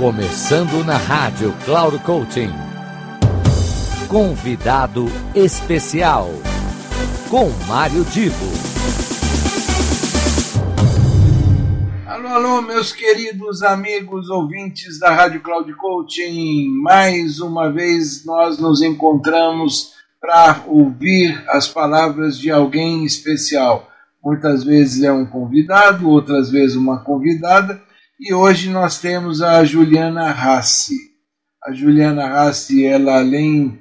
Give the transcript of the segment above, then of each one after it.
Começando na rádio Cloud Coaching. Convidado especial com Mário Divo. Alô, alô, meus queridos amigos ouvintes da Rádio Cloud Coaching. Mais uma vez nós nos encontramos para ouvir as palavras de alguém especial. Muitas vezes é um convidado, outras vezes uma convidada E hoje nós temos a Juliana Rassi. A Juliana Rassi, ela além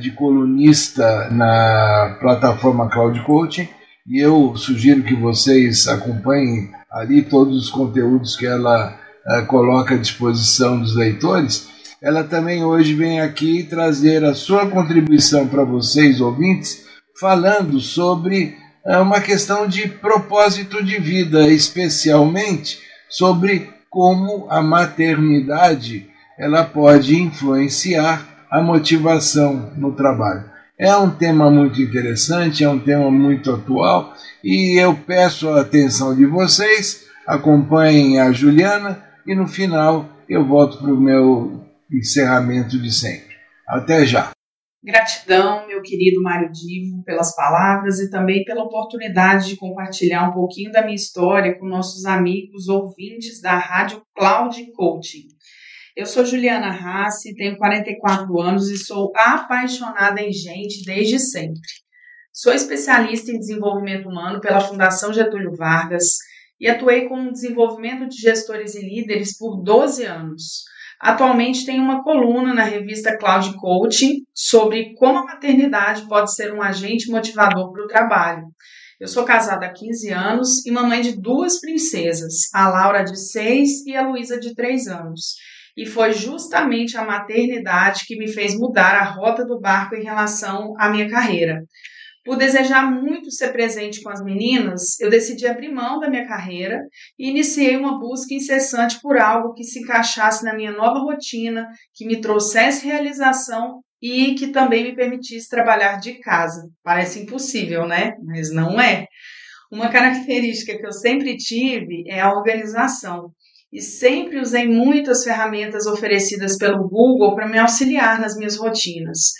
de colunista na plataforma Cloud Coaching, e eu sugiro que vocês acompanhem ali todos os conteúdos que ela coloca à disposição dos leitores, ela também hoje vem aqui trazer a sua contribuição para vocês, ouvintes, falando sobre uma questão de propósito de vida, especialmente sobre como a maternidade ela pode influenciar a motivação no trabalho. É um tema muito interessante, é um tema muito atual e eu peço a atenção de vocês, acompanhem a Juliana e no final eu volto para o meu encerramento de sempre. Até já! Gratidão, meu querido Mário Divo, pelas palavras e também pela oportunidade de compartilhar um pouquinho da minha história com nossos amigos ouvintes da Rádio Cloud Coaching. Eu sou Juliana Rassi, tenho 44 anos e sou apaixonada em gente desde sempre. Sou especialista em desenvolvimento humano pela Fundação Getúlio Vargas e atuei com desenvolvimento de gestores e líderes por 12 anos. Atualmente tenho uma coluna na revista Cloud Coaching sobre como a maternidade pode ser um agente motivador para o trabalho. Eu sou casada há 15 anos e mamãe de duas princesas, a Laura de 6 e a Luísa de 3 anos. E foi justamente a maternidade que me fez mudar a rota do barco em relação à minha carreira. Por desejar muito ser presente com as meninas, eu decidi abrir mão da minha carreira e iniciei uma busca incessante por algo que se encaixasse na minha nova rotina, que me trouxesse realização e que também me permitisse trabalhar de casa. Parece impossível, né? Mas não é. Uma característica que eu sempre tive é a organização. E sempre usei muitas ferramentas oferecidas pelo Google para me auxiliar nas minhas rotinas.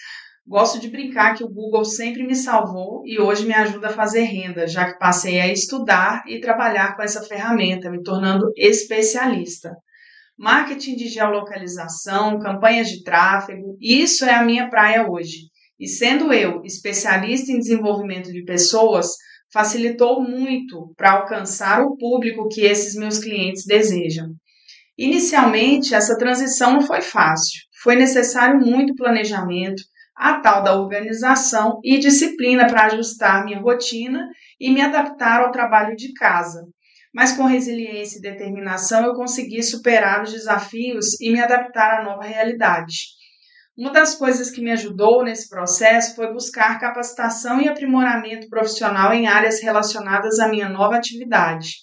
Gosto de brincar que o Google sempre me salvou e hoje me ajuda a fazer renda, já que passei a estudar e trabalhar com essa ferramenta, me tornando especialista. Marketing de geolocalização, campanhas de tráfego, isso é a minha praia hoje. E sendo eu especialista em desenvolvimento de pessoas, facilitou muito para alcançar o público que esses meus clientes desejam. Inicialmente, essa transição não foi fácil. Foi necessário muito planejamento, a tal da organização e disciplina para ajustar minha rotina e me adaptar ao trabalho de casa. Mas com resiliência e determinação eu consegui superar os desafios e me adaptar à nova realidade. Uma das coisas que me ajudou nesse processo foi buscar capacitação e aprimoramento profissional em áreas relacionadas à minha nova atividade.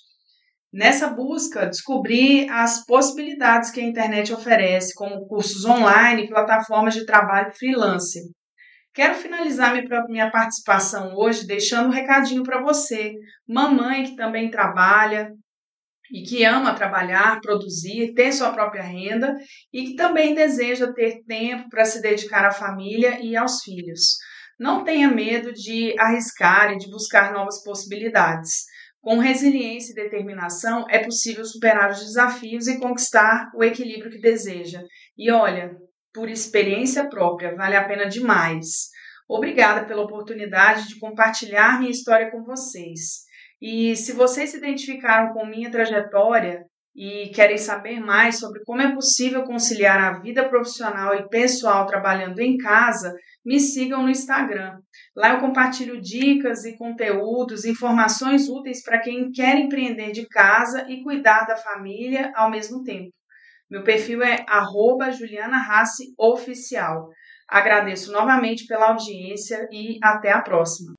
Nessa busca, descobri as possibilidades que a internet oferece, como cursos online e plataformas de trabalho freelancer. Quero finalizar minha participação hoje deixando um recadinho para você, mamãe que também trabalha e que ama trabalhar, produzir, ter sua própria renda e que também deseja ter tempo para se dedicar à família e aos filhos. Não tenha medo de arriscar e de buscar novas possibilidades. Com resiliência e determinação é possível superar os desafios e conquistar o equilíbrio que deseja. E olha, por experiência própria, vale a pena demais. Obrigada pela oportunidade de compartilhar minha história com vocês. E se vocês se identificaram com minha trajetória e querem saber mais sobre como é possível conciliar a vida profissional e pessoal trabalhando em casa, me sigam no Instagram. Lá eu compartilho dicas e conteúdos, informações úteis para quem quer empreender de casa e cuidar da família ao mesmo tempo. Meu perfil é @juliana_rassi_oficial. Agradeço novamente pela audiência e até a próxima.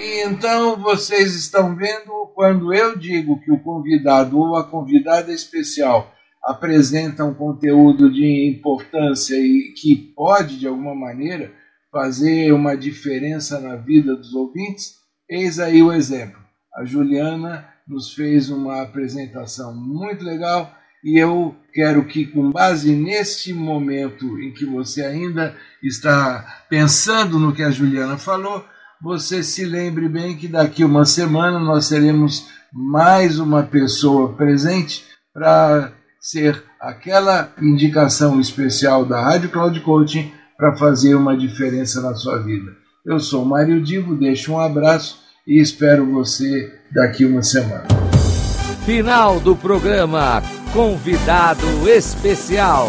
E então vocês estão vendo quando eu digo que o convidado ou a convidada especial apresenta um conteúdo de importância e que pode de alguma maneira fazer uma diferença na vida dos ouvintes, eis aí o exemplo. A Juliana nos fez uma apresentação muito legal e eu quero que, com base nesse momento em que você ainda está pensando no que a Juliana falou, você se lembre bem que daqui uma semana nós teremos mais uma pessoa presente para ser aquela indicação especial da Rádio Cloud Coaching para fazer uma diferença na sua vida. Eu sou Mário Divo, deixo um abraço e espero você daqui uma semana. Final do programa Convidado Especial.